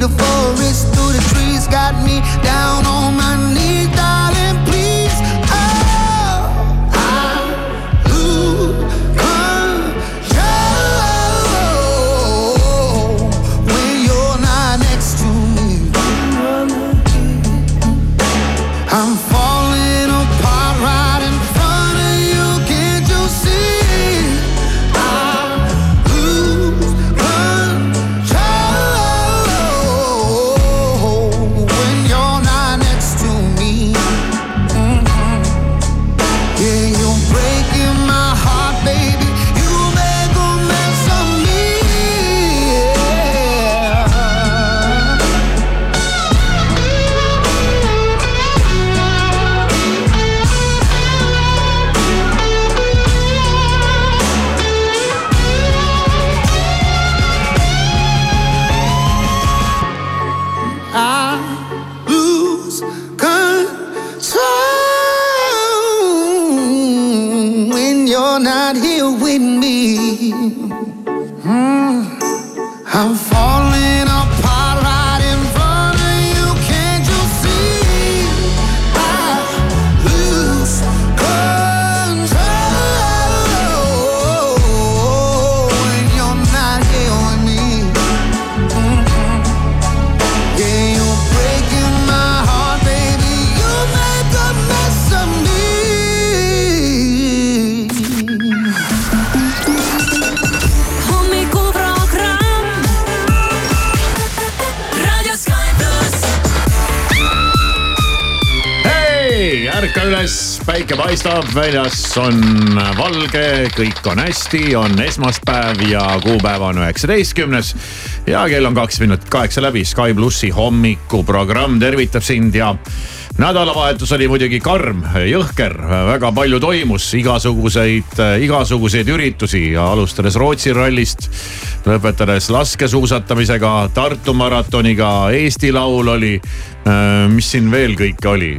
the forest through the trees got me down on my knees, paistab, väljas on valge, kõik on hästi, on esmaspäev ja kuupäev on üheksateistkümnes. ja kell on kaks minutit kaheksa läbi, Sky plussi hommikuprogramm tervitab sind ja nädalavahetus oli muidugi karm, jõhker, väga palju toimus igasuguseid, igasuguseid üritusi ja alustades Rootsi rallist, lõpetades laskesuusatamisega, Tartu maratoniga, Eesti Laul oli. mis siin veel kõike oli,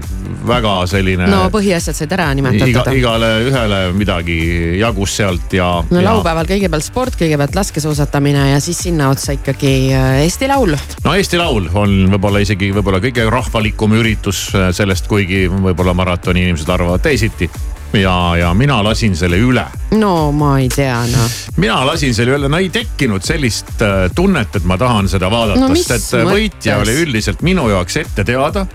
väga selline. no põhiasjad said ära iga, nimetatud. igale ühele midagi jagus sealt ja. no laupäeval kõigepealt sport, kõigepealt laskesuusatamine ja siis sinna otsa ikkagi äh, Eesti Laul. no Eesti Laul on võib-olla isegi võib-olla kõige rahvalikum üritus sellest, kuigi võib-olla maratoni inimesed arvavad teisiti. ja, ja mina lasin selle üle, no ma ei tea noh. mina lasin selle üle, no ei tekkinud sellist äh, tunnet, et ma tahan seda vaadata No sest et äh, võitja mõttes? oli üldiselt minu jaoks ette teada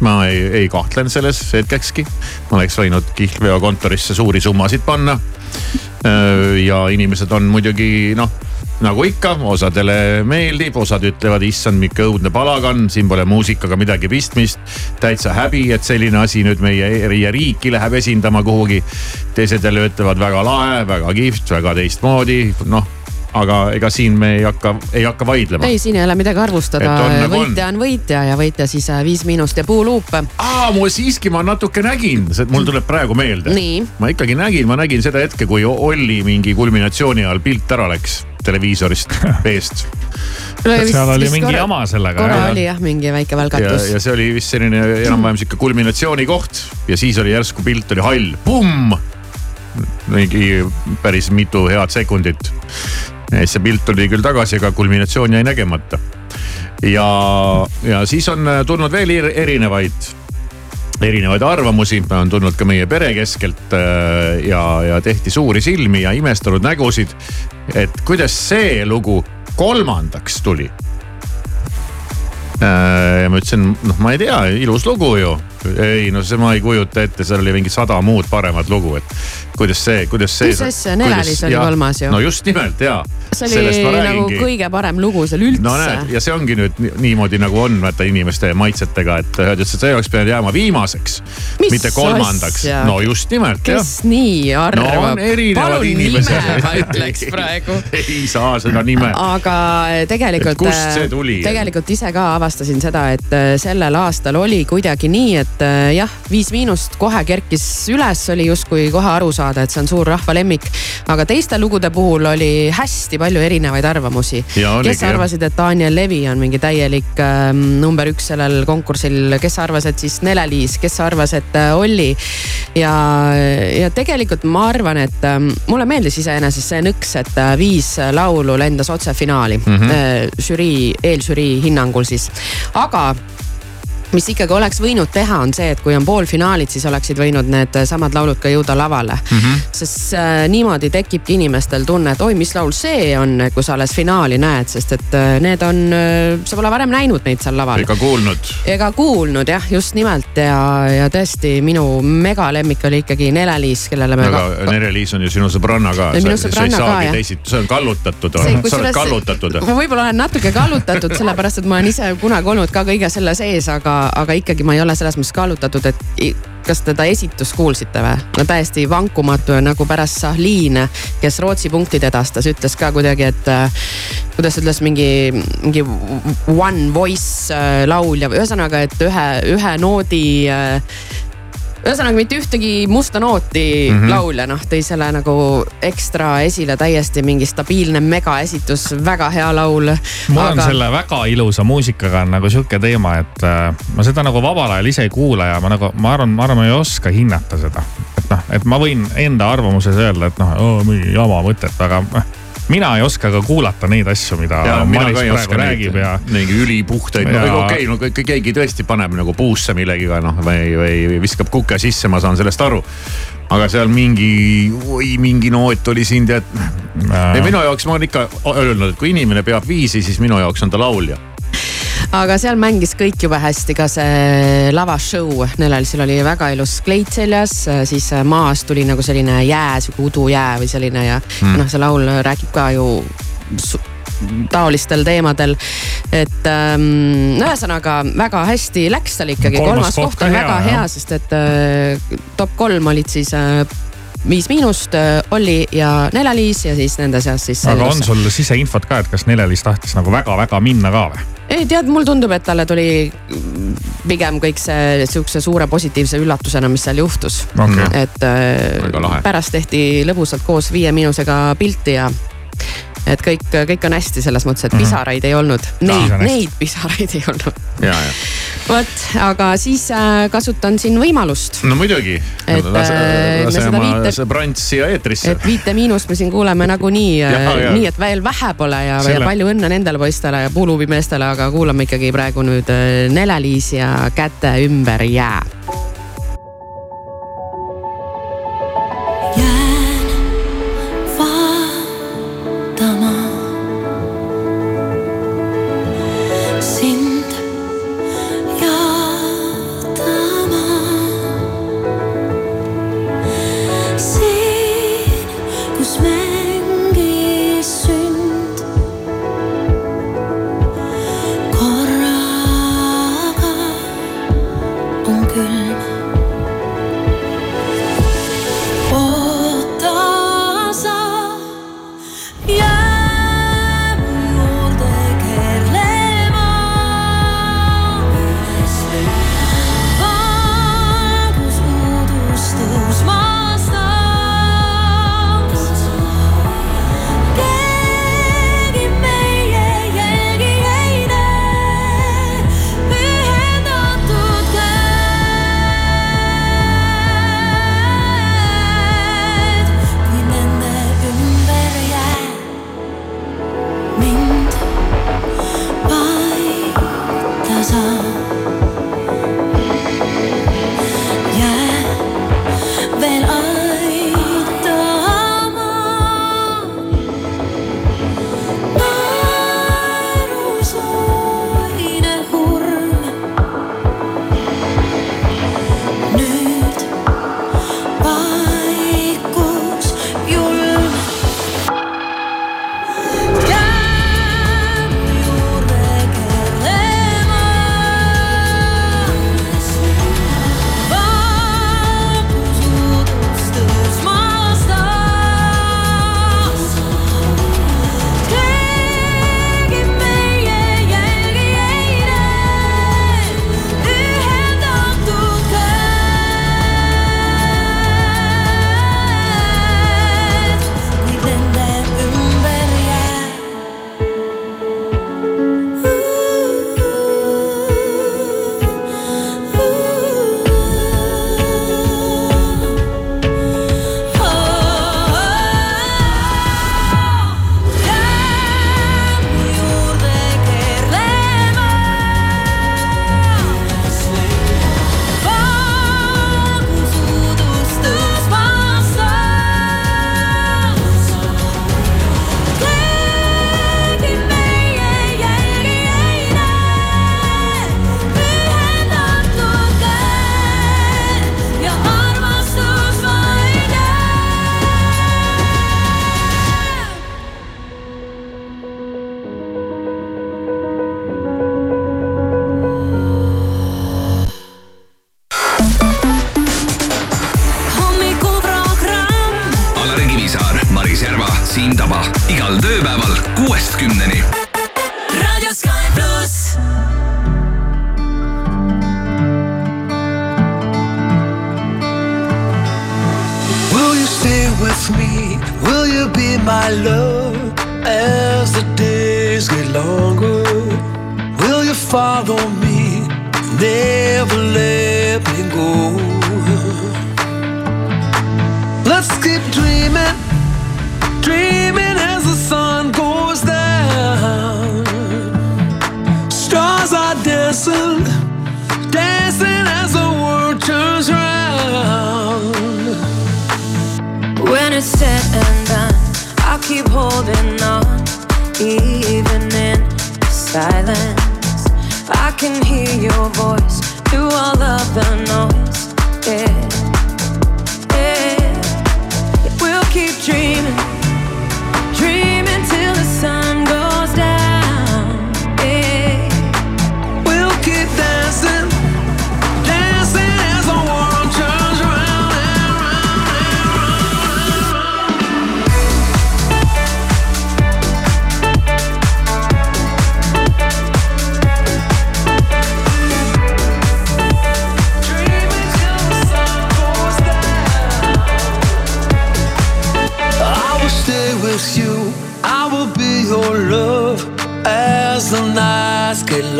ma ei, ei kahtlen selles hetkekski, ma oleks võinud kihlveokontorisse suuri summasid panna. ja inimesed on muidugi noh, nagu ikka, osadele meeldib, osad ütlevad, issand, milline õudne palagan, siin pole muusikaga midagi pistmist. täitsa häbi, et selline asi nüüd meie riiki läheb esindama kuhugi. teised jälle ütlevad väga lahe, väga kihvt, väga teistmoodi, noh aga ega siin me ei hakka, ei hakka vaidlema. ei, siin ei ole midagi arvustada on, nagu on. võitja on võitja ja võitja siis äh, Viis Miinust ja Puuluup. aa, ma siiski, ma natuke nägin, mul tuleb praegu meelde. Ma ikkagi nägin, ma nägin seda hetke, kui Olli mingi kulminatsiooni ajal pilt ära läks televiisorist eest. seal oli mingi jama sellega. korra jah. oli jah mingi väike ja, välgatus. ja see oli vist selline enam-vähem sihuke kulminatsiooni koht ja siis oli järsku pilt oli hall, pumm. mingi päris mitu head sekundit. See pilt tuli küll tagasi, aga kulminatsioon jäi nägemata. ja, ja siis on tulnud veel er- erinevaid erinevaid arvamusi, on tulnud ka meie pere keskelt äh, ja, ja tehti suuri silmi ja imestanud nägusid. et kuidas see lugu kolmandaks tuli. ja ma ütlesin, noh, ma ei tea, ilus lugu ju. Ei no see ma ei kujuta ette, seal oli mingi sada muud paremat lugu, et kuidas see, kuidas see. Mis asja, Nelelis oli kolmas ju. no just nimelt ja. see oli nagu kõige parem lugu seal üldse no näed, ja see ongi nüüd ni- niimoodi nagu on vaata inimeste maitsetega, et ütlesid, et see oleks pidanud jääma viimaseks, mitte kolmandaks no just nimelt kes nii no arvab erinevad palun nime ma ütleks praegu. ei saa seda nime. aga tegelikult. Et kust see tuli? tegelikult ise ka avastasin seda, et äh, sellel aastal oli kuidagi nii, et et äh, jah, Viis Miinust kohe kerkis üles, oli justkui kohe aru saada, et see on suur rahva lemmik. aga teiste lugude puhul oli hästi palju erinevaid arvamusi. kes arvasid, et Daniel Levi on mingi täielik äh, number üks sellel konkursil, kes arvas, et siis Nele-Liis, kes arvas, et äh, Olli. ja, ja tegelikult ma arvan, et äh, mulle meeldis iseenesest see nõks, et äh, viis laulu lendas otse finaali mm. -hmm. žürii, eelžürii hinnangul siis, aga mis ikkagi oleks võinud teha, on see, et kui on poolfinaalid, siis oleksid võinud needsamad laulud ka jõuda lavale mm. -hmm. sest äh, niimoodi tekibki inimestel tunne, et oi, mis laul see on, kui sa alles finaali näed, sest et äh, need on äh,, sa pole varem näinud neid seal laval. ega kuulnud. ega kuulnud jah, just nimelt ja, ja tõesti minu megalemmik oli ikkagi Nele-Liis, kellele me. aga ka... Nele-Liis on ju sinu sõbranna ka. minu sõbranna ka jah. see on kallutatud, sa oled kallutatud. ma võib-olla olen natuke kallutatud, sellepärast et ma olen ise kunagi olnud ka kõige selle sees, aga aga ikkagi ma ei ole selles mõttes kallutatud, et kas teda esitust kuulsite või? no täiesti vankumatu ja nagu pärast Sahlin, kes Rootsi punktid edastas, ütles ka kuidagi, et äh, kuidas ütles mingi, mingi one voice äh, laulja või ühesõnaga, et ühe, ühe noodi äh, ühesõnaga mitte ühtegi musta nooti mm -hmm. laulja, noh tõi selle nagu ekstra esile, täiesti mingi stabiilne megaesitus, väga hea laul. mul aga... on selle väga ilusa muusikaga on nagu sihuke teema, et äh, ma seda nagu vabal ajal ise ei kuula ja ma nagu, ma arvan, ma arvan, ma ei oska hinnata seda. et noh, et ma võin enda arvamuses öelda, et noh, mingi jama mõtet, aga noh mina ei oska ka kuulata neid asju, mida ja, Maris praegu räägib ja. mingi ülipuhtaid, no okei okay,, no keegi tõesti paneb nagu puusse millegiga noh või, või viskab kuke sisse, ma saan sellest aru aga seal mingi, oi mingi noot oli siin tead. minu jaoks ma olen ikka öelnud, et kui inimene peab viisi, siis minu jaoks on ta laulja aga seal mängis kõik jube hästi, ka see lavashow. Nelelsil oli väga ilus kleit seljas, siis maas tuli nagu selline jää, sihuke udujää või selline ja mm. noh, see laul räägib ka ju taolistel teemadel. et ähm, ühesõnaga väga hästi läks tal ikkagi, kolmas koht on väga hea, sest et äh, top kolm olid siis äh, Viis Miinust, äh, Olli ja Nele-Liis ja siis nende seas siis. aga on sul siseinfot ka, et kas Nele-Liis tahtis nagu väga-väga minna ka või? ei tead, mulle tundub, et talle tuli pigem kõik see sihukese suure positiivse üllatusena, mis seal juhtus okay.. et äh, pärast tehti lõbusalt koos Viie Miinusega pilti ja et kõik, kõik on hästi selles mõttes, et mhm. pisaraid ei olnud. Neid, neid pisaraid ei olnud. vot, aga siis äh, kasutan siin võimalust. no muidugi. et lase, äh, lase oma viite, see brants siia eetrisse. et Viite Miinust me siin kuuleme nagunii äh, nii, et veel vähe pole ja, ja palju õnne nendele poistele ja puuluubimeestele, aga kuulame ikkagi praegu nüüd Nele-Liis ja Käte ümber jää vessel, dancing as the world turns round. When it's said and done, I'll keep holding on, even in silence. I can hear your voice through all of the noise. Yeah.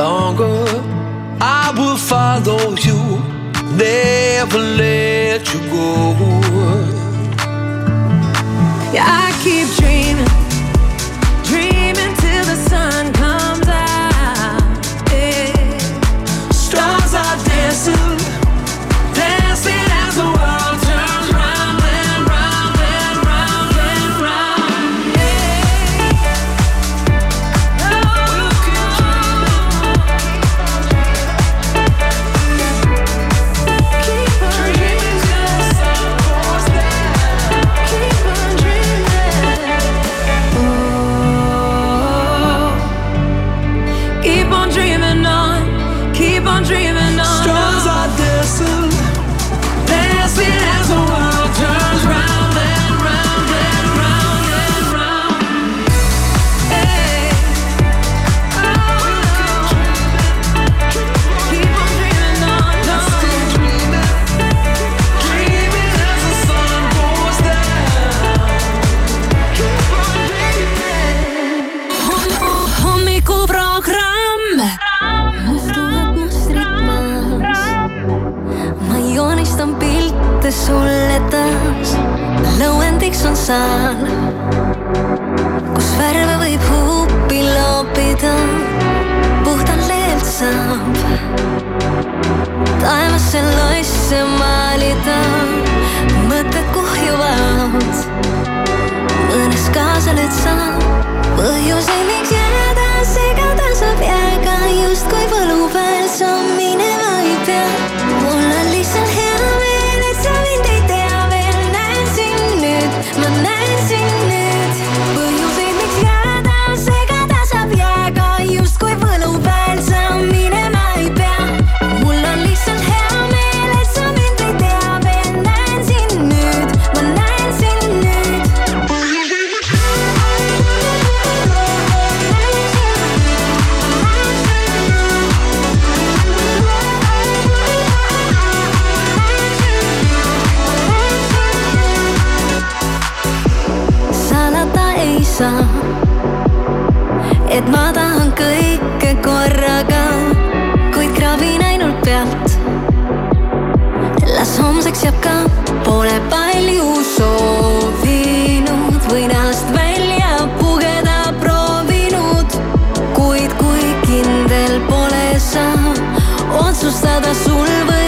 longer, I will follow you, never let you go. pole sa otsustada sul või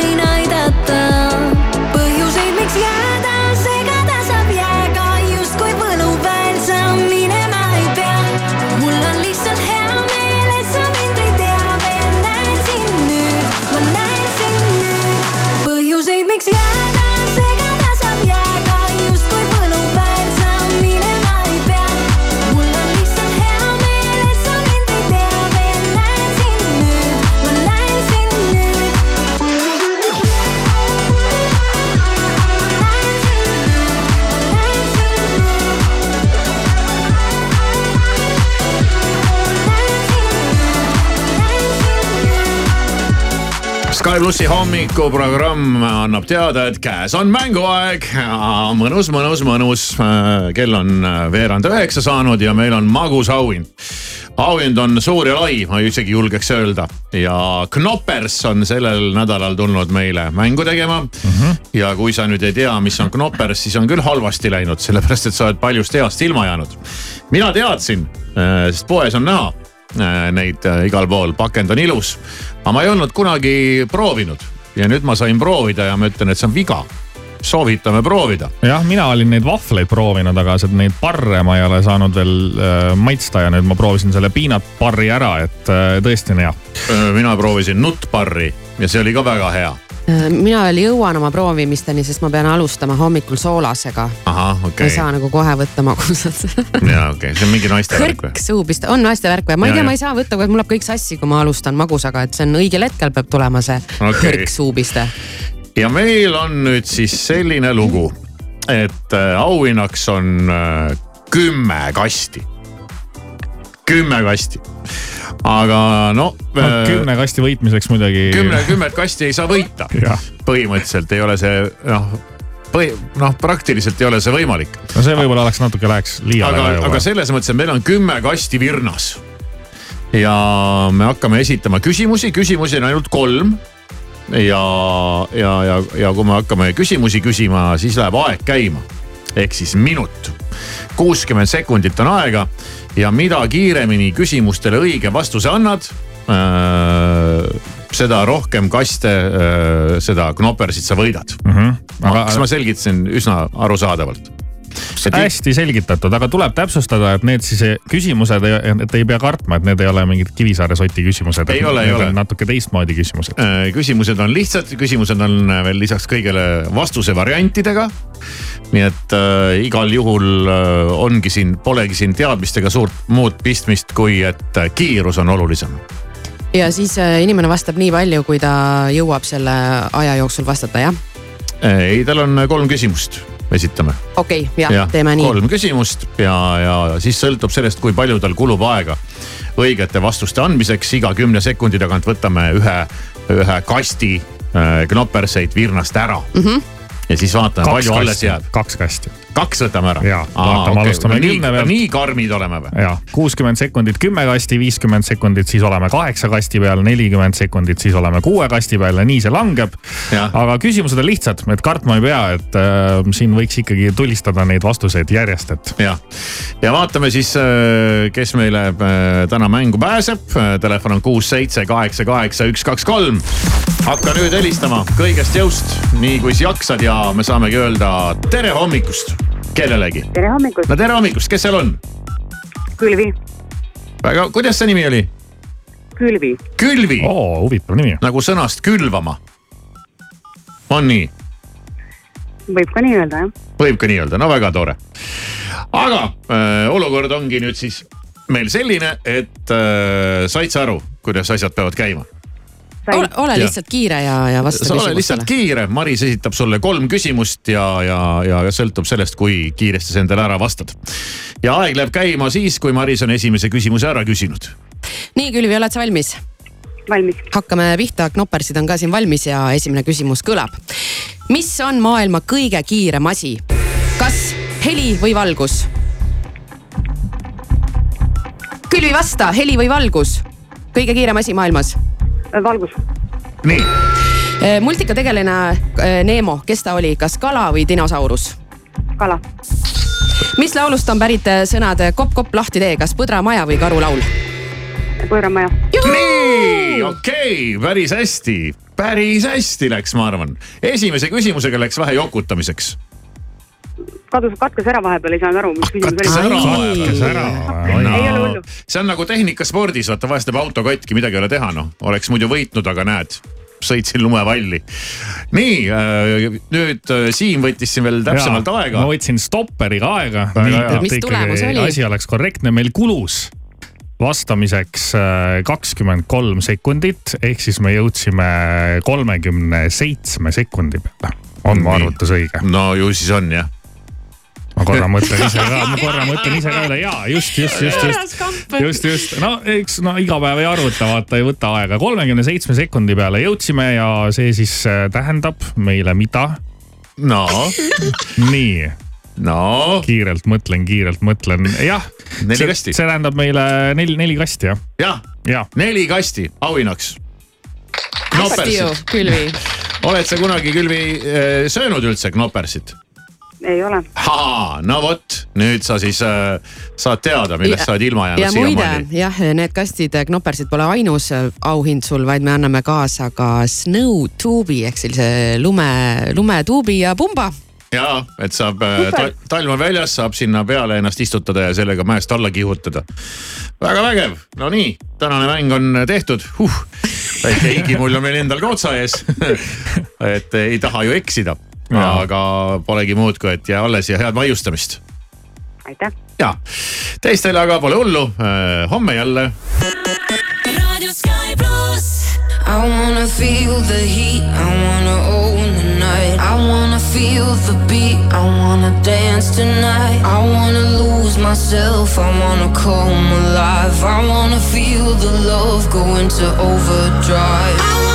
Sky plussi hommikuprogramm annab teada, et käes on mänguaeg. mõnus, mõnus, mõnus. kell on veerand üheksa saanud ja meil on magus auhind. auhind on suur ja lai, ma isegi julgeks öelda ja Knoppers on sellel nädalal tulnud meile mängu tegema mm. -hmm. ja kui sa nüüd ei tea, mis on Knoppers, siis on küll halvasti läinud, sellepärast et sa oled paljust heast ilma jäänud. mina teadsin, sest poes on näha neid igal pool, pakend on ilus. Aga ma ei olnud kunagi proovinud. Ja nüüd ma sain proovida ja ma ütlen, et see on viga. Soovitame proovida. jah, mina olin neid vahvleid proovinud, aga neid barre ma ei ole saanud veel äh, maitsta ja nüüd ma proovisin selle peanut barri ära, et äh, tõesti on hea. Äh, mina proovisin nuttbarri ja see oli ka väga hea. Äh, mina veel jõuan oma proovimisteni, sest ma pean alustama hommikul soolasega. Okay. ei saa nagu kohe võtta magusat ja okei okay., see on mingi naiste värk või? pista, on naiste värk või? ma ei ja, tea, ma ei saa võtta, mul läheb kõik sassi, kui ma alustan magusaga, et see on õigel hetkel peab tulema see okay. kõrk suupiste. ja meil on nüüd siis selline lugu, et äh, auhinnaks on äh, kümme kasti. kümme kasti aga no, no. kümne kasti võitmiseks muidugi. kümne, kümmet kasti ei saa võita. põhimõtteliselt ei ole see noh põhi, noh, praktiliselt ei ole see võimalik. no see võib-olla oleks natuke läheks liiale. aga, aga selles mõttes, et meil on kümme kasti virnas. ja me hakkame esitama küsimusi, küsimusi on ainult kolm. ja, ja, ja, ja kui me hakkame küsimusi küsima, siis läheb aeg käima. Ehk siis minut, kuuskümmend sekundit on aega ja mida kiiremini küsimustele õige vastuse annad äh, seda rohkem kaste äh,, seda knoppersit sa võidad mm. -hmm. aga kas ma selgitasin üsna arusaadavalt? Hästi selgitatud, aga tuleb täpsustada, et need siis küsimused, et ei pea kartma, et need ei ole mingid Kivisaare soti küsimused. ei ole, ei ole. natuke teistmoodi küsimused. Äh, küsimused on lihtsad, küsimused on veel lisaks kõigele vastuse variantidega. nii et äh, igal juhul äh, ongi siin, polegi siin teadmistega suurt muud pistmist, kui et äh, kiirus on olulisem ja siis äh, inimene vastab nii palju, kui ta jõuab selle aja jooksul vastata, jah? ei, tal on kolm küsimust esitame. okei okay,, jah ja, teeme nii. kolm küsimust ja, ja siis sõltub sellest, kui palju tal kulub aega õigete vastuste andmiseks. iga kümne sekundi tagant võtame ühe, ühe kasti äh, knopperseid virnast ära mm. -hmm ja siis vaatame, palju alles jääb. kaks kasti. Kaks võtame ära? jaa, vaatame okay., alustame kümne pealt. nii karmid oleme või? jaa, kuuskümmend sekundit kümme kasti, viiskümmend sekundit, siis oleme kaheksa kasti peal, nelikümmend sekundit, siis oleme kuue kasti peal ja nii see langeb. aga küsimused on lihtsad, et kartma ei pea, et äh, siin võiks ikkagi tulistada neid vastuseid järjest, et. jah, ja vaatame siis äh,, kes meile äh, täna mängu pääseb. Äh, telefon on kuus, seitse, kaheksa, kaheksa, üks, kaks, kolm. hakka nüüd helistama kõigest jõust, nii kui sa jaksad ja ja me saamegi öelda tere hommikust kellelegi. tere hommikust. no tere hommikust, kes seal on? Külvi. väga, kuidas see nimi oli? Külvi. Külvi. oo, huvitav nimi. nagu sõnast külvama. on nii? võib ka nii öelda, jah. võib ka nii öelda, no väga tore. aga äh, olukord ongi nüüd siis meil selline, et äh, said sa aru, kuidas asjad peavad käima? Ole, ole lihtsalt kiire ja, ja vasta küsimustele. ole lihtsalt kiire, Maris esitab sulle kolm küsimust ja, ja, ja sõltub sellest, kui kiiresti sa endale ära vastad. ja aeg läheb käima siis, kui Maris on esimese küsimuse ära küsinud. nii, Külvi, oled sa valmis? valmis. hakkame pihta, knoppersid on ka siin valmis ja esimene küsimus kõlab. mis on maailma kõige kiirem asi? kas heli või valgus? Külvi, vasta, heli või valgus? kõige kiirem asi maailmas valgus. nii. Äh, multikategelane äh, Neemo, kes ta oli, kas kala või dinosaurus? kala. mis laulust on pärit äh, sõnad kopp-kopp lahti tee, kas põdramaja või karulaul? põdramaja. nii, okei okay,, päris hästi, päris hästi läks, ma arvan. esimese küsimusega läks vähe jokutamiseks kadus, katkes ära vahepeal, ei saanud aru, mis küsimus oli. katkes ära. ei ole hullu. see on nagu tehnikaspordis, vaata vahest teeb auto katki, midagi ei ole teha, noh. oleks muidu võitnud, aga näed, sõitsin lumevalli. nii äh, nüüd äh, Siim võttis siin veel täpsemalt ja, aega. ma võtsin stopperiga aega. mis tulemus oli? asi oleks korrektne, meil kulus vastamiseks äh, kakskümmend kolm sekundit, ehk siis me jõudsime kolmekümne seitsme sekundi peale. on mu arvutus õige? no ju siis on jah ma korra mõtlen ise ka, ma korra mõtlen ise ka üle ja just, just, just, just, just, just, no eks no iga päev ei arvuta, vaata ei võta aega, kolmekümne seitsme sekundi peale jõudsime ja see siis äh, tähendab meile mida? no, nii, no kiirelt mõtlen, kiirelt mõtlen, jah. Neli kasti. see tähendab meile neli, neli kasti jah, jah, jah. neli kasti auhinnaks. hästi ju, Külvi. oled sa kunagi Külvi äh, söönud üldse knopersit? Ei ole. no vot, nüüd sa siis äh, saad teada, millest sa oled ilma ja jäänud muide siiamaani. jah, need kastid, knopersid pole ainus äh, auhind sul, vaid me anname kaasa ka snow tube'i ehk sellise lume, lumetuubi ja pumba ja et saab äh, Super. ta, talv on väljas, saab sinna peale ennast istutada ja sellega mäest alla kihutada. väga vägev, no nii, tänane mäng on tehtud huh.. väike higimull on meil endal ka otsa ees. et ei taha ju eksida. Aga polegi muud, kui et jää alles ja head maiustamist. aitäh. ja teistel aga pole hullu, homme jälle. I wanna feel the heat, I wanna own the night. I wanna feel the beat, I wanna dance tonight. I wanna lose myself, I wanna come alive. I wanna feel the love go into overdrive.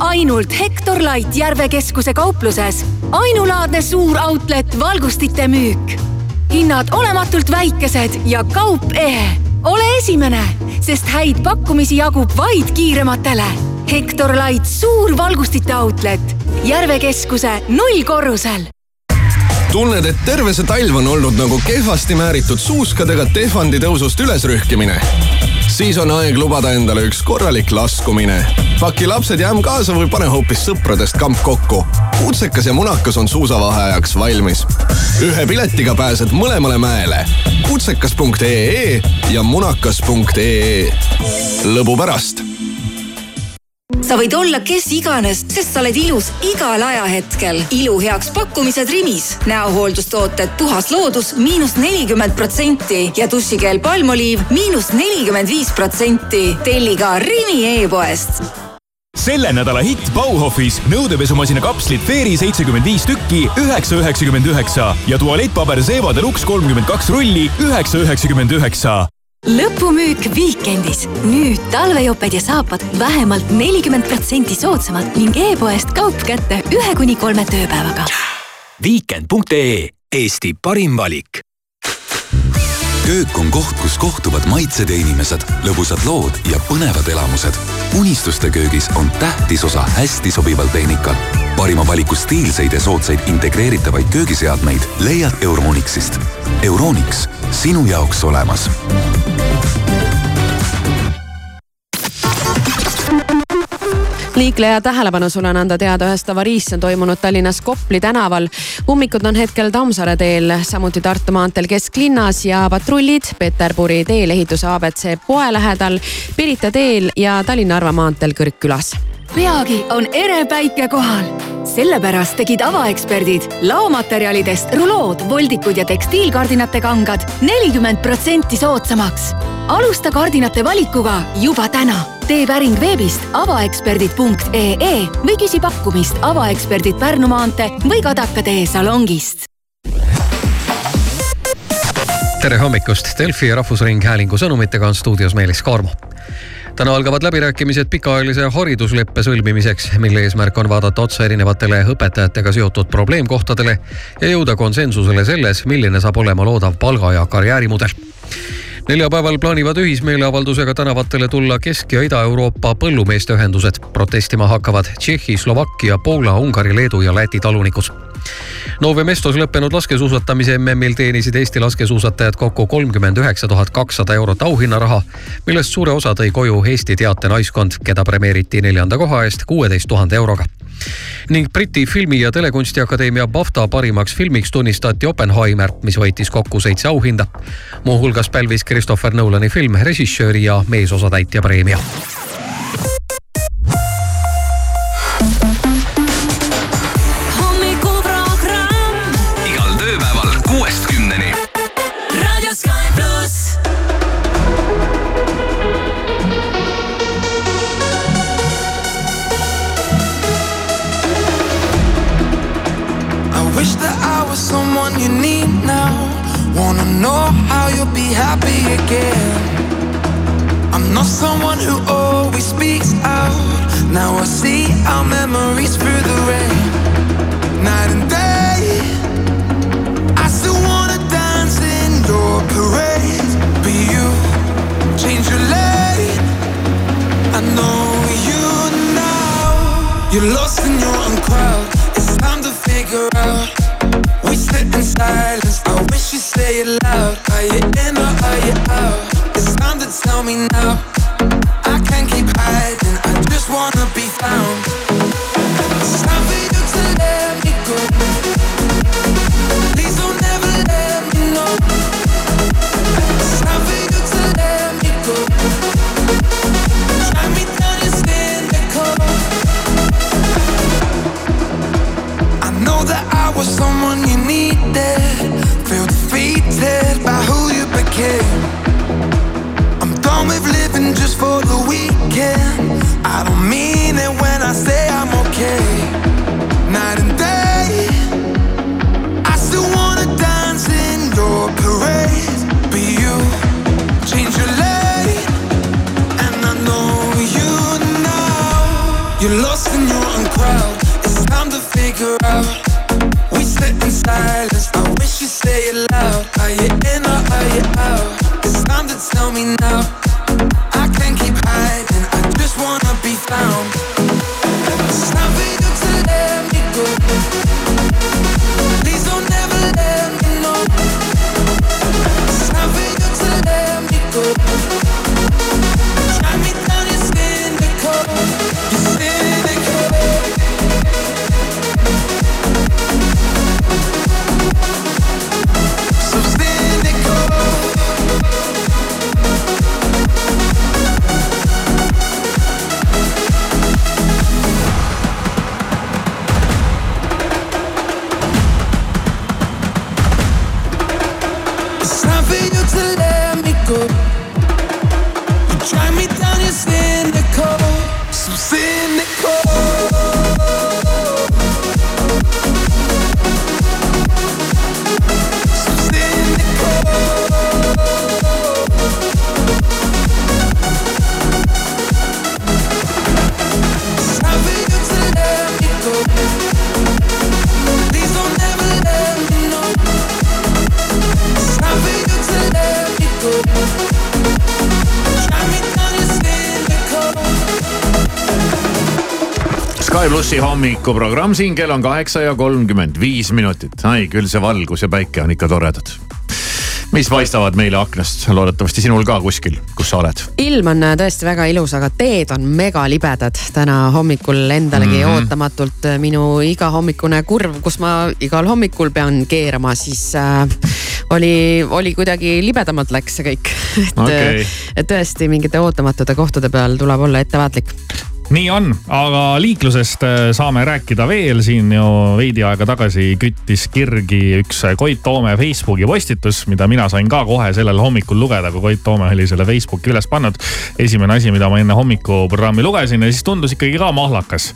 Ainult Hektor Light Järve keskuse kaupluses. ainulaadne suur outlet valgustite müük. hinnad olematult väikesed ja kaup ehe. ole esimene, sest häid pakkumisi jagub vaid kiirematele. Hektor Light suur valgustite outlet Järve keskuse nullkorrusel tunned, et terve see talv on olnud nagu kehvasti määritud suuskadega tehvandi tõusust ülesrühkimine siis on aeg lubada endale üks korralik laskumine. paki lapsed ja ämm kaasa või pane hoopis sõpradest kamp kokku. kutsekas ja munakas on suusavaheajaks valmis. ühe piletiga pääsed mõlemale mäele. kutsekas.ee ja munakas.ee. lõbu pärast sa võid olla kes iganes, sest sa oled ilus igal ajahetkel. ilu heaks pakkumised Rimis. näohooldustooted Puhas loodus miinus nelikümmend protsenti ja dušikeel palmoliiv miinus nelikümmend viis protsenti. telli ka Rimi e-poest selle nädala hitt Bauhofis nõudepesumasina kapslid Fairy seitsekümmend viis tükki, üheksa üheksakümmend üheksa ja tualettpaber Zewa Deluxe kolmkümmend kaks rulli, üheksa üheksakümmend üheksa lõpumüük Viikendis. nüüd talvejoped ja saapad vähemalt nelikümmend protsenti soodsamalt ning e-poest kaup kätte ühe kuni kolme tööpäevaga. viikend.ee Eesti parim valik köök on koht, kus kohtuvad maitsed ja inimesed, lõbusad lood ja põnevad elamused. unistuste köögis on tähtis osa hästi sobival tehnikal. parima valiku stiilseid ja soodsaid integreeritavaid köögiseadmeid leiad Euronixist. Euronix, sinu jaoks olemas liikleja tähelepanu sulle on anda teada ühest avariist, on toimunud Tallinnas Kopli tänaval. ummikud on hetkel Tammsaare teel, samuti Tartu maanteel kesklinnas ja patrullid Peterburi teel ehituse abc poe lähedal, Pirita teel ja Tallinna-Narva maanteel Kõrgkülas peagi on ere päike kohal. sellepärast tegid avaeksperdid laomaterjalidest rulood, voldikud ja tekstiilkardinate kangad nelikümmend protsenti soodsamaks. alusta kardinate valikuga juba täna. tee päring veebist avaeksperdid.ee või küsi pakkumist avaeksperdid Pärnu maantee või Kadaka tee salongist tere hommikust, Delfi Rahvusringhäälingu sõnumitega on stuudios Meelis Kaarmo täna algavad läbirääkimised pikaajalise haridusleppe sõlmimiseks, mille eesmärk on vaadata otsa erinevatele õpetajatega seotud probleemkohtadele ja jõuda konsensusele selles, milline saab olema loodav palga ja karjäärimudel neljapäeval plaanivad ühismeeleavaldusega tänavatele tulla Kesk- ja Ida-Euroopa põllumeeste ühendused. protestima hakkavad Tšehhi, Slovakkia, Poola, Ungari, Leedu ja Läti talunikud Nove Mestos lõppenud laskesuusatamise MM-il teenisid Eesti laskesuusatajad kokku kolmkümmend üheksa tuhat kakssada eurot auhinnaraha, millest suure osa tõi koju Eesti teate naiskond, keda premeeriti neljanda koha eest kuueteist tuhande euroga ning Briti Filmi- ja Telekunstiakadeemia BAFTA parimaks filmiks tunnistati Oppenheimer, mis võitis kokku seitse auhinda. muuhulgas pälvis Christopher Nolani film režissööri ja meesosatäitja preemia you'll be happy again. I'm not someone who always speaks out. Now I see our memories through the rain. Night and day. I still wanna dance in your parade. But you change your lane. I know you now. You're lost in your own crowd. It's time to figure out. We sit in silence. Say it loud. Are you in or are you out? It's time to tell me now. I can't keep hiding. I just wanna be found. It's time for you to let me go. Please don't ever let me know. It's time for you to let me go. Drag me down your cynical. I know that I was someone you needed. Weekend. I don't mean plussi hommikuprogramm siin, kell on kaheksa ja kolmkümmend viis minutit. ai, küll see valgus ja päike on ikka toredad. mis paistavad meile aknast, loodetavasti sinul ka kuskil, kus sa oled. ilm on äh, tõesti väga ilus, aga teed on megalibedad. täna hommikul endalegi mm. -hmm. ootamatult äh, minu igahommikune kurv, kus ma igal hommikul pean keerama, siis äh, oli, oli kuidagi libedamalt läks see kõik. et okay. et tõesti mingite ootamatute kohtade peal tuleb olla ettevaatlik. Nii on, aga liiklusest äh, saame rääkida veel, siin ju veidi aega tagasi küttis kirgi üks Koit Toome Facebooki postitus, mida mina sain ka kohe sellel hommikul lugeda, kui Koit Toome oli selle Facebooki üles pannud. esimene asi, mida ma enne hommikuprogrammi lugesin ja siis tundus ikkagi ka mahlakas.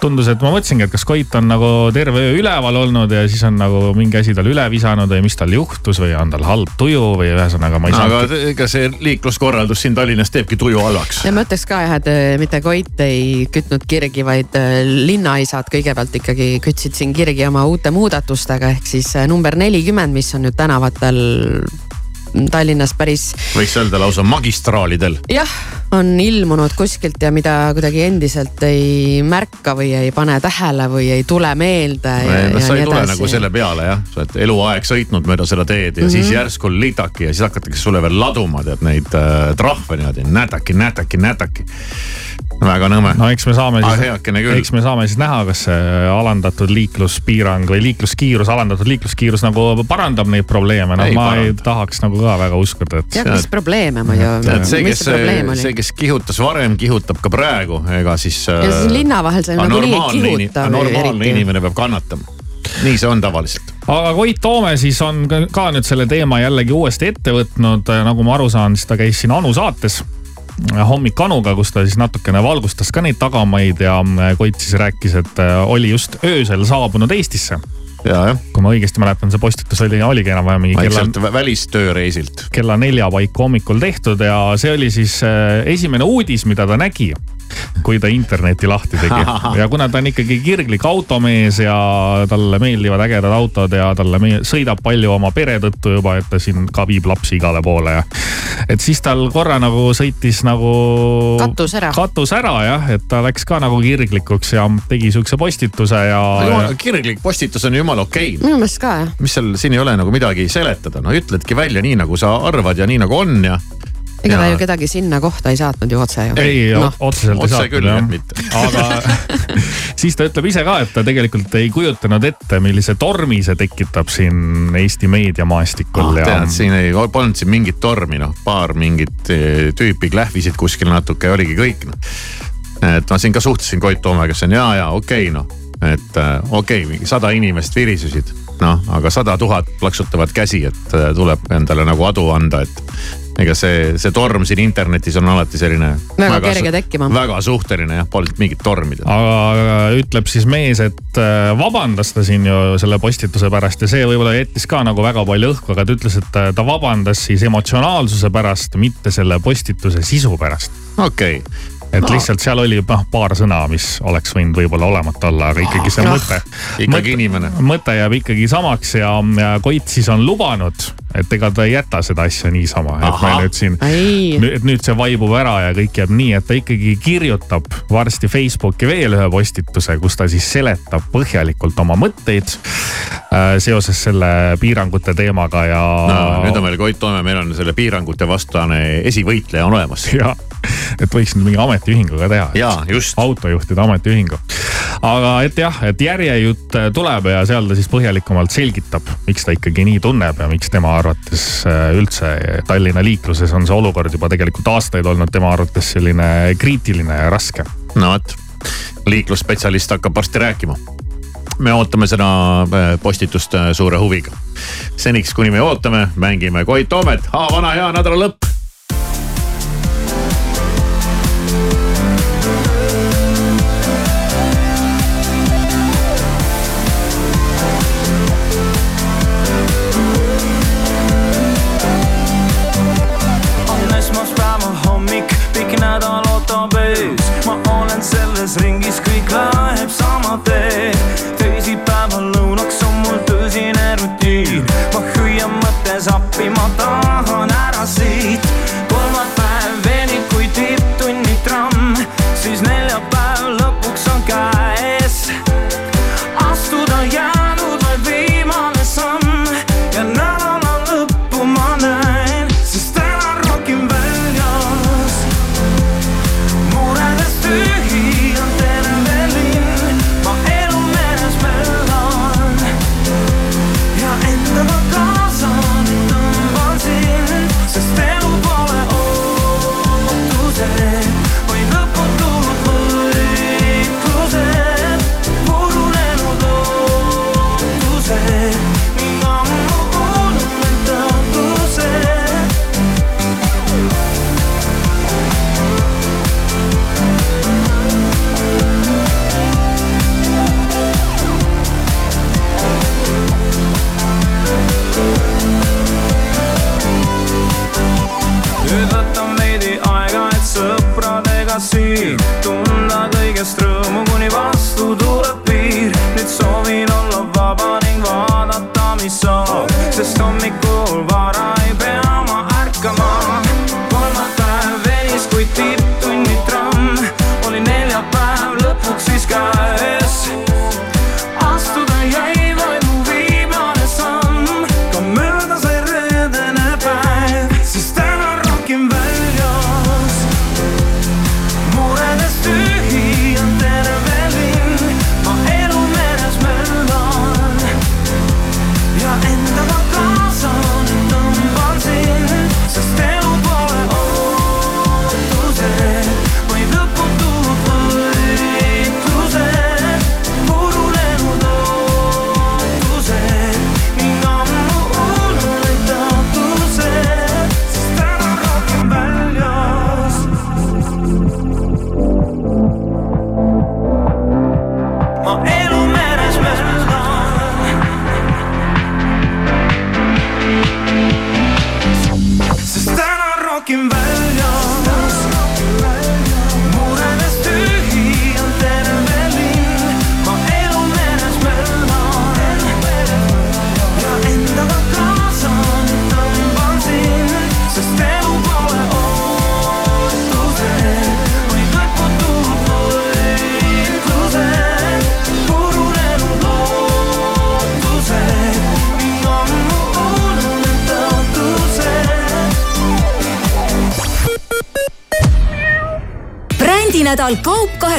tundus, et ma mõtlesingi, et kas Koit on nagu terve öö üleval olnud ja siis on nagu mingi asi tal üle visanud või mis tal juhtus või on tal halb tuju või ühesõnaga ma ei aga saanud. ega see liikluskorraldus siin Tallinnas teebki tuju halvaks. ja ma ütleks ka jah, et äh, mitte Koit ei kütnud kirgi, vaid äh, linnaisad kõigepealt ikkagi kütsid siin kirgi oma uute muudatustega ehk siis äh, number nelikümmend, mis on nüüd tänavatel Tallinnas päris võiks öelda lausa magistraalidel. jah, on ilmunud kuskilt ja mida kuidagi endiselt ei märka või ei pane tähele või ei tule meelde. sa ei tule nagu selle peale jah, sa oled eluaeg sõitnud mööda seda teed ja mm -hmm. siis Mhm. järsku litaki ja siis hakatakse sulle veel laduma tead neid äh, trahve niimoodi nätaki, nätaki, nätaki. väga nõme. no eks me saame Ah, siis, küll. eks me saame siis näha, kas see alandatud liikluspiirang või liikluskiirus, alandatud liikluskiirus nagu parandab neid probleeme, noh Ei ma ei paranda. tahaks nagu ka väga uskuda, et. jah, mis probleeme muidu, tead see, mis kes, see probleem oli? see, kes kihutas varem, kihutab ka praegu, ega siis. äh, ja siis linna vahel sa nagunii ei kihuta. normaalne inimene peab kannatama. nii see on tavaliselt. aga Koit Toome siis on ka- ka nüüd selle teema jällegi uuesti ette võtnud, nagu ma aru saan, siis ta käis siin Anu saates hommik Anuga, kus ta siis natukene valgustas ka neid tagamaid ja Koit siis rääkis, et oli just öösel saabunud Eestisse kui ma õigesti mäletan, see postitus oli, oligi enam-vähem mingi kella. välistööreisilt. kella nelja paiku hommikul tehtud ja see oli siis äh, esimene uudis, mida ta nägi kui ta interneti lahti tegi. ja kuna ta on ikkagi kirglik automees ja talle meeldivad ägedad autod ja talle sõidab palju oma pere tõttu juba, et ta siin ka viib lapsi igale poole ja. et siis tal korra nagu sõitis nagu. katus ära. katus ära jah, et ta läks ka nagu kirglikuks ja tegi sihukese postituse ja. kirglik postitus on jumala okei okay.. minu meelest ka jah. mis seal, siin ei ole nagu midagi seletada, no ütledki välja nii nagu sa arvad ja nii nagu on ja ega ta ju kedagi sinna kohta ei saatnud ju otse ju. ei no., otseselt otse ei saatnud jah. aga siis ta ütleb ise ka, et ta tegelikult ei kujutanud ette, millise tormi see tekitab siin Eesti meediamaastikul ah,. tead, siin ei polnud siin mingit tormi noh, paar mingit eh, tüüpi klähvisid kuskil natuke, oligi kõik noh. et ma siin ka suhtlesin Koit Toomega, kes on ja, ja okei okay, noh, et äh, okei okay,, sada inimest virisesid noh, aga sada tuhat plaksutavad käsi, et äh, tuleb endale nagu adu anda, et ega see, see torm siin internetis on alati selline. väga, väga kerge tekkima. väga suhteline jah, polnud mingit tormi. aga ütleb siis mees, et äh, vabandas ta siin ju selle postituse pärast ja see võib-olla jättis ka nagu väga palju õhku, aga ta ütles, et äh, ta vabandas siis emotsionaalsuse pärast, mitte selle postituse sisu pärast. okei okay et no. lihtsalt seal oli noh paar sõna, mis oleks võinud võib-olla olemata olla, aga ikkagi see mõte. ikkagi inimene. mõte jääb ikkagi samaks ja, ja Koit siis on lubanud, et ega ta ei jäta seda asja niisama, et me nüüd siin, et nüüd see vaibub ära ja kõik jääb nii, et ta ikkagi kirjutab varsti Facebooki veel ühe postituse, kus ta siis seletab põhjalikult oma mõtteid äh, seoses selle piirangute teemaga ja no,. nüüd on meil Koit Toome, meil on selle piirangute vastane esivõitleja on olemas. jah, et võiks nüüd mingi ametiühinguga teha. jaa, just. autojuhtide ametiühingu. aga et jah, et järjejutt tuleb ja seal ta siis põhjalikumalt selgitab, miks ta ikkagi nii tunneb ja miks tema arvates äh, üldse Tallinna liikluses on see olukord juba tegelikult aastaid olnud tema arvates selline kriitiline ja raske. no vot, liiklusspetsialist hakkab varsti rääkima me ootame seda äh, postitust äh, suure huviga. seniks, kuni me ootame, mängime Koit Toomet, vana hea nädala lõpp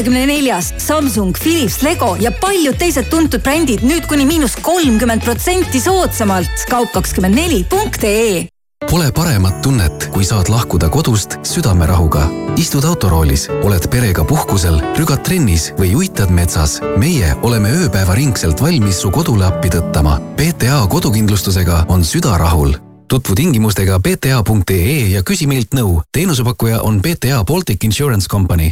kahekümne neljas. Samsung, Philips, Lego ja paljud teised tuntud brändid nüüd kuni miinus kolmkümmend protsenti soodsamalt. kaup kakskümmend neli punkt ee Pole paremat tunnet, kui saad lahkuda kodust südamerahuga. istud autoroolis, oled perega puhkusel, rügad trennis või uitad metsas. meie oleme ööpäevaringselt valmis su kodule appi tõttama. PTA kodukindlustusega on süda rahul tutvu tingimustega bta.ee ja küsi meilt nõu. teenusepakkuja on BTA Baltic Insurance Company.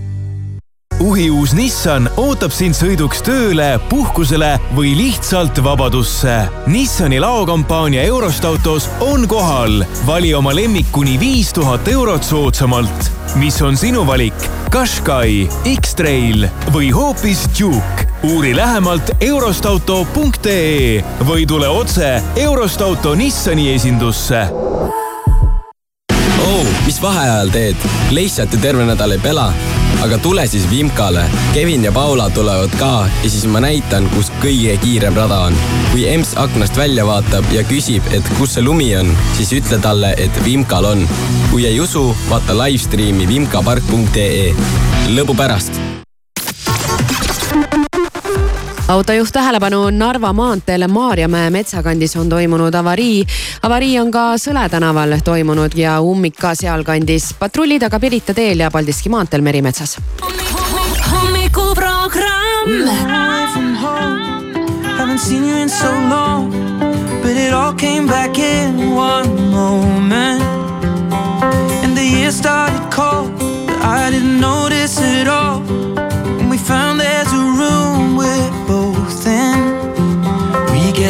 uhiuus Nissan ootab sind sõiduks tööle, puhkusele või lihtsalt vabadusse. Nissani laokampaania Eurost autos on kohal. vali oma lemmik kuni viis tuhat eurot soodsamalt. mis on sinu valik? Qashqai, X-Trail või hoopis Duke? uuri lähemalt eurostauto.ee või tule otse Eurost auto Nissani esindusse oh,. mis vaheajal teed? lihtsalt ju terve nädal ei pela aga tule siis Vimkale. Kevin ja Paula tulevad ka ja siis ma näitan, kus kõige kiirem rada on. kui emps aknast välja vaatab ja küsib, et kus see lumi on, siis ütle talle, et Vimkal on. kui ei usu, vaata live stream'i vimkapark.ee. lõbu pärast autojuht tähelepanu, Narva maanteel Maarjamäe metsakandis on toimunud avarii. avarii on ka Sõle tänaval toimunud ja ummik ka sealkandis. patrullid aga Pirita teel ja Paldiski maanteel Merimetsas. hommikuprogramm. Haven't seen you in so long, but it all came back in one moment. And the year started cold, but I didn't notice it all. When we found there's a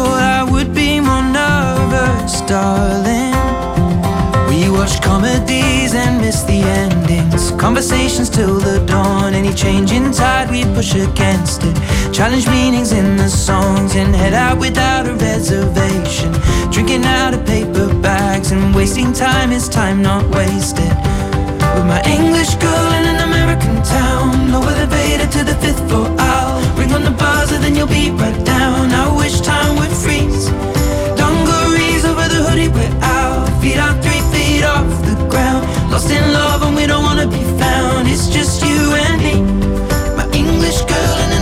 thought I would be more nervous, darling. We watch comedies and miss the endings. Conversations till the dawn. Any change in tide, we push against it. Challenge meanings in the songs and head out without a reservation. Drinking out of paper bags and wasting time is time not wasted. With my English girl in an American town. No to the fifth floor. I'll ring on the buzzer, then you'll be right down. I wish time would freeze. Dungarees over the hoodie, we're out. Feet are three feet off the ground. Lost in love and we don't wanna be found. It's just you and me. My English girl in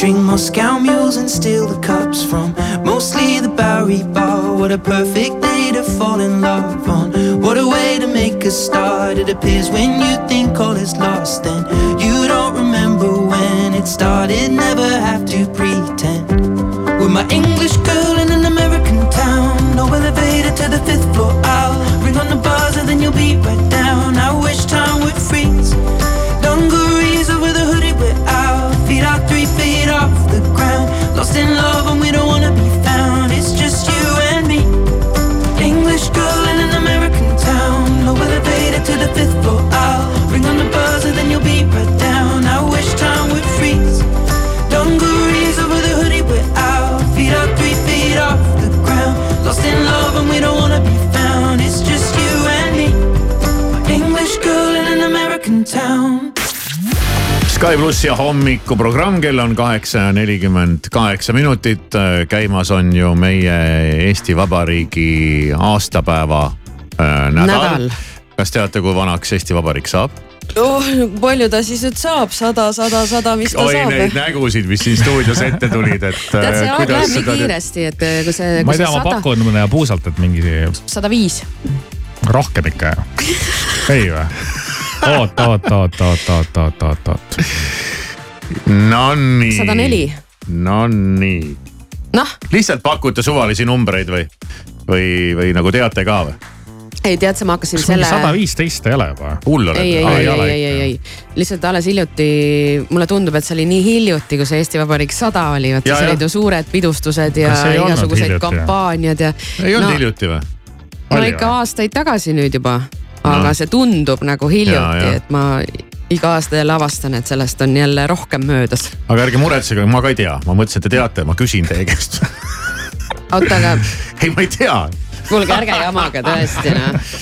drink Moscow mules and steal the cups from mostly the Bowery Bar. What a perfect day to fall in love on. What a way to make a start. It appears when you think all is lost, then you don't remember when it started. Never have to pretend. With my English girl in an American town. No elevator to the fifth floor. for I'll ring on the buzzer, then you'll be right down. I wish time would freeze. Dungarees over the hoodie, we're out. Feet up, three feet off the ground. Lost in love, and we don't wanna be found. It's just you and me. English girl in an American town. Sky plussi hommikuprogramm, kell on kaheksa ja nelikümmend kaheksa minutit. käimas on ju meie Eesti Vabariigi aastapäeva äh, nädal, nädal kas teate, kui vanaks Eesti Vabariik saab? oh, palju ta siis nüüd saab, sada, sada, sada, mis ta Oi, saab? Neid nägusid, mis siin stuudios ette tulid, et. tead, see läheb nii kiiresti, et äh, kui see. ma ei tea, ma pakun mõne puusalt, et mingi. sada viis. rohkem ikka ju, ei või? oot, oot, oot, oot, oot, oot, oot, oot. Nonii. sada neli. Nonii. noh. lihtsalt pakute suvalisi numbreid või, või, või nagu teate ka või? Ei tead sa, ma hakkasin selle. sada viisteist ei ole juba. hull oled. ei, ei, ei, ei, ei, ei, ei, lihtsalt alles hiljuti, mulle tundub, et see oli nii hiljuti, kui see Eesti Vabariik sada oli, vaata siis olid ju suured pidustused ja igasugused kampaaniad ja. ei olnud no, hiljuti või? no ikka aastaid tagasi nüüd juba, aga no. see tundub nagu hiljuti, et ma iga aasta jälle avastan, et sellest on jälle rohkem möödas. aga ärge muretsege, ma ka ei tea, ma mõtlesin, et te teate, ma küsin teie käest oota, aga. ei, ma ei tea kuulge, ärge jamage tõesti noh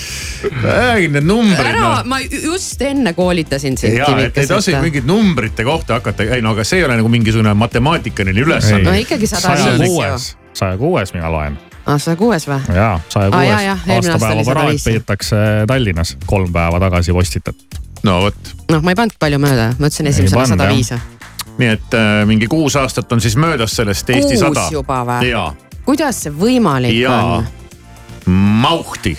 räägin need numbrid. ära no., ma just enne koolitasin sind. ja, et ei tasu mingite numbrite kohta hakata, ei no aga see ei ole nagu mingisugune matemaatikaline ülesanne. no ikkagi sada viis saja kuues mina loen. aa, saja kuues või? jaa, saja kuues. aastapäeva paraad peetakse Tallinnas kolm päeva tagasi postitatud. no vot. noh, ma ei pannud palju mööda, ma ütlesin esimesena sada viis. nii et äh, mingi kuus aastat on siis möödas sellest Eesti sada. kuus juba või? kuidas see võimalik ja. on? Mauhti.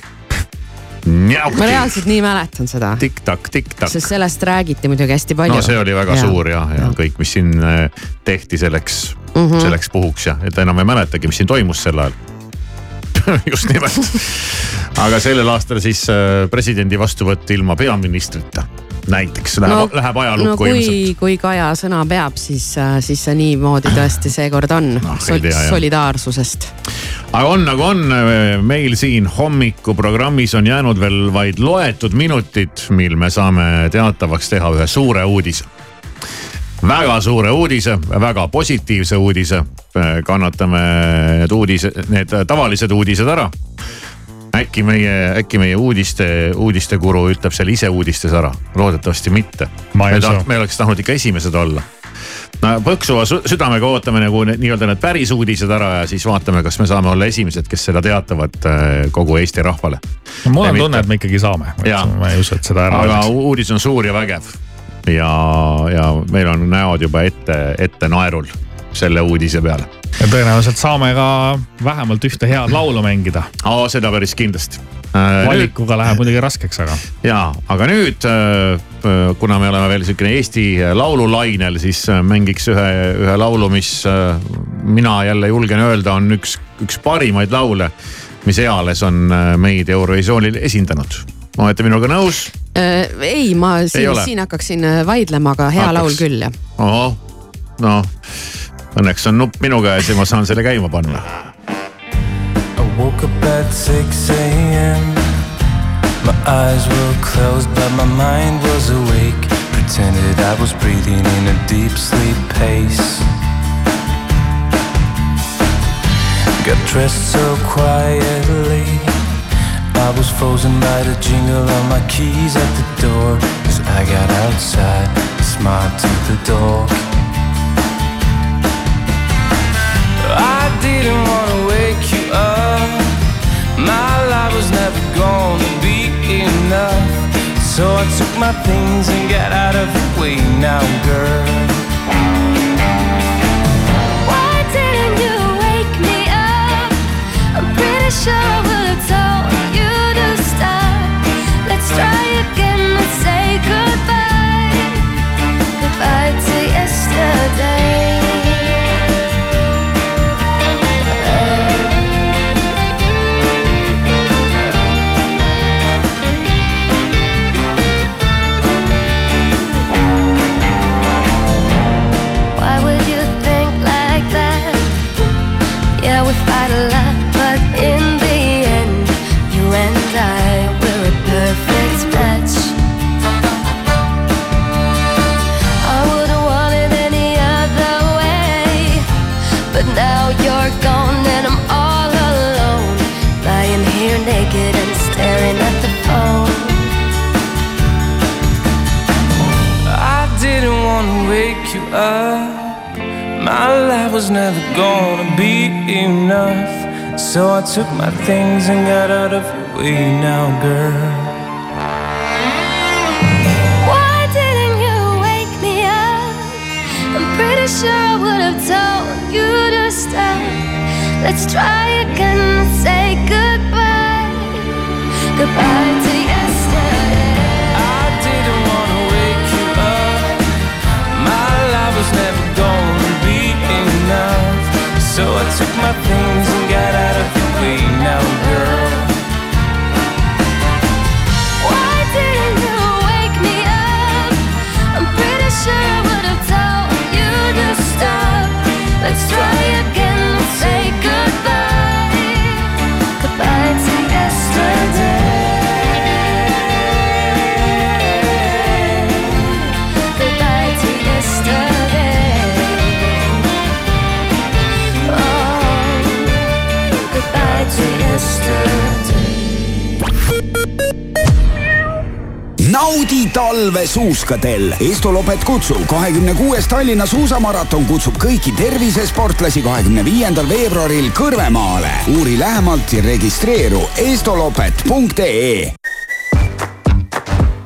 ma reaalselt nii mäletan seda. tikk-takk, tikk-takk. sest sellest räägiti muidugi hästi palju. no see oli väga ja. suur ja, ja kõik, mis siin äh, tehti selleks mm, -hmm. selleks puhuks ja, et enam ei mäletagi, mis siin toimus sel ajal just nimelt. aga sellel aastal siis äh, presidendi vastuvõtt ilma peaministrita näiteks läheb no,, läheb ajalukku no, kui, ilmselt. kui Kaja sõna peab, siis, äh, siis see niimoodi tõesti seekord on no, Sol. solidaarsusest. aga on nagu on, meil siin hommikuprogrammis on jäänud veel vaid loetud minutid, mil me saame teatavaks teha ühe suure uudise väga suure uudise, väga positiivse uudise. kannatame need uudised, need tavalised uudised ära äkki meie, äkki meie uudiste, uudistekuru ütleb seal ise uudistes ära, loodetavasti mitte. me, taht, me oleks tahtnud ikka esimesed olla. no põksuva südamega ootame nagu nii-öelda need päris uudised ära ja siis vaatame, kas me saame olla esimesed, kes seda teatavad äh, kogu Eesti rahvale. no mul on tunne, et me ikkagi saame, ma ei usu, et seda ära. aga oleks. uudis on suur ja vägev ja, ja meil on näod juba ette, ette naerul selle uudise peale. ja tõenäoliselt saame ka vähemalt ühte head laulu mängida. aa, seda päris kindlasti äh,. valikuga nüüd... läheb muidugi raskeks, aga. ja, aga nüüd äh, kuna me oleme veel sihukene Eesti laululainel, siis äh, mängiks ühe, ühe laulu, mis äh, mina jälle julgen öelda, on üks, üks parimaid laule, mis eales on äh, meid Eurovisioonil esindanud olete minuga nõus äh,? ei, ma siin, siin hakkaksin äh, vaidlema, aga hea Hakkaks. laul küll jah. ohoh, noh õnneks on nupp minu käes ja ma saan selle käima panna. I woke up at 6 a.m. My eyes were closed but my mind was awake. Pretended I was breathing in a deep sleep pace. Got dressed so quietly. I was frozen by the jingle of my keys at the door. As I got outside, smiled to the dog. Didn't wanna wake you up. My life was never gonna be enough. So I took my things and got out of the way now, girl. Why didn't you wake me up? I'm pretty sure I would have told you to stop. Let's try again and say goodbye. Goodbye to yesterday. Was never gonna be enough. So I took my things and got out of your way now, girl. Why didn't you wake me up? I'm pretty sure I would have told you to stop. Let's try again and say goodbye. Goodbye to yesterday. Enough. So I took my things and got out of the way now, girl. Naudi talve suuskadel. Estolopet kutsub kahekümne kuues Tallinna suusamaraton kutsub kõiki tervisesportlasi kahekümne viiendal veebruaril Kõrvemaale. uuri lähemalt ja registreeru estolopet.ee.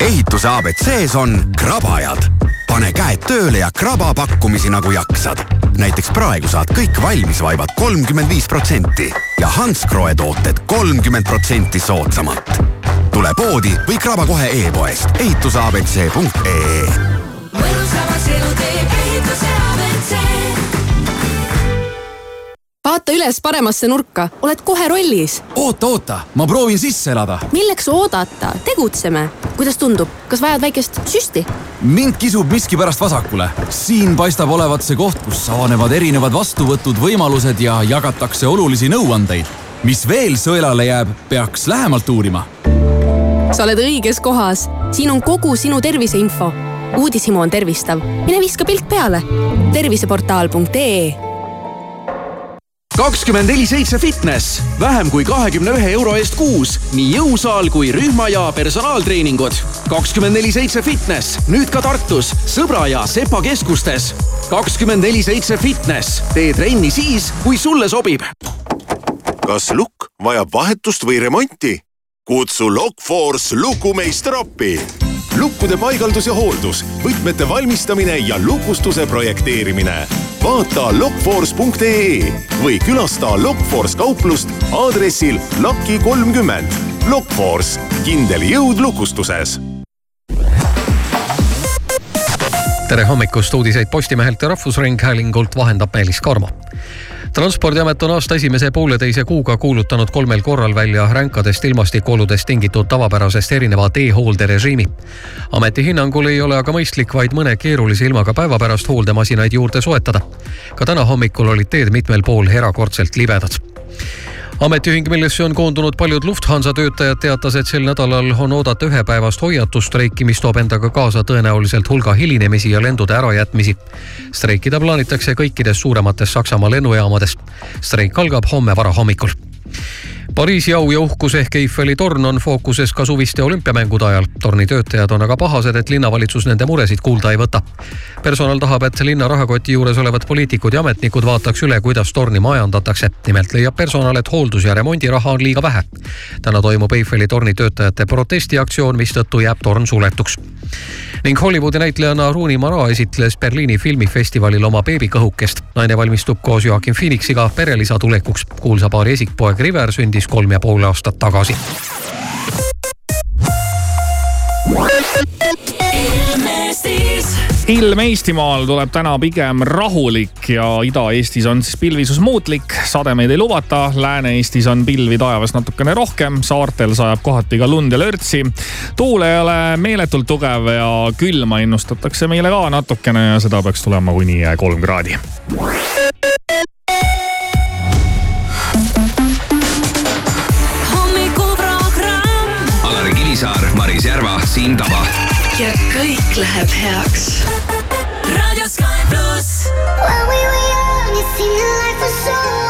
ehituse abc-s on krabajad. pane käed tööle ja kraba pakkumisi nagu jaksad. Näiteks praegu saad kõik valmisvaibad kolmkümmend viis protsenti ja Hansgrohe tooted kolmkümmend protsenti soodsamalt. tule poodi või kraba kohe e-poest ehitusabc.ee mõnusamaks vaata üles paremasse nurka, oled kohe rollis. oota, oota, ma proovin sisse elada. milleks oodata, tegutseme. kuidas tundub, kas vajad väikest süsti? mind kisub miskipärast vasakule. siin paistab olevat see koht, kus avanevad erinevad vastuvõtud, võimalused ja jagatakse olulisi nõuandeid. mis veel sõelale jääb, peaks lähemalt uurima. sa oled õiges kohas, siin on kogu sinu terviseinfo. uudishimu on tervistav, mine viska pilk peale. terviseportaal.ee kakskümmend neli seitse fitness, vähem kui kahekümne ühe euro eest kuus, nii jõusaal kui rühma ja personaaltreeningud. kakskümmend neli seitse fitness, nüüd ka Tartus, Sõbra ja Sepa keskustes. kakskümmend neli seitse fitness, tee trenni siis, kui sulle sobib. kas lukk vajab vahetust või remonti? kutsu Lockforce lukumeister appi. Lukkude paigaldus ja hooldus, võtmete valmistamine ja lukustuse projekteerimine. vaata lockforce.ee või külasta Lockforce kauplust aadressil Laki kolmkümmend. Lockforce, kindel jõud lukustuses tere hommikust, uudiseid Postimehelt ja Rahvusringhäälingult vahendab Meelis Karmo transpordiamet on aasta esimese pooleteise kuuga kuulutanud kolmel korral välja ränkadest ilmastikuoludest tingitud tavapärasest erineva teehoolde režiimi. ameti hinnangul ei ole aga mõistlik vaid mõne keerulise ilmaga päeva pärast hooldemasinaid juurde soetada. ka täna hommikul olid teed mitmel pool erakordselt libedad ametiühing, millesse on koondunud paljud Lufthansa töötajad, teatas, et sel nädalal on oodata ühepäevast hoiatusstreiki, mis toob endaga kaasa tõenäoliselt hulga hilinemisi ja lendude ärajätmisi. streikida plaanitakse kõikides suuremates Saksamaa lennujaamades. streik algab homme varahommikul Pariisi au ja uhkus ehk Eiffeli torn on fookuses ka suviste olümpiamängude ajal. torni töötajad on aga pahased, et linnavalitsus nende muresid kuulda ei võta. personal tahab, et linna rahakoti juures olevad poliitikud ja ametnikud vaataks üle, kuidas torni majandatakse. nimelt leiab personal, et hooldus- ja remondiraha on liiga vähe. täna toimub Eiffeli torni töötajate protestiaktsioon, mistõttu jääb torn suletuks ning Hollywoodi näitlejana Rooney Mara esitles Berliini filmifestivalil oma beebikõhukest. naine valmistub koos Joakim Phoenixiga perelisa tulekuks. kuulsa paari esikpoeg River sündis kolm ja pool aastat tagasi. Ilm Eestimaal tuleb täna pigem rahulik ja Ida-Eestis on siis pilvisus muutlik, sademeid ei lubata. Lääne-Eestis on pilvi taevas natukene rohkem, saartel sajab kohati ka lund ja lörtsi. tuul ei ole meeletult tugev ja külma ennustatakse meile ka natukene ja seda peaks tulema kuni kolm kraadi. hommikuprogramm Alari Kivisaar, Maris Järva, Siim Taba. Ja kõik läheb heaks. raadio Sky pluss. When we were young, it seemed that life was so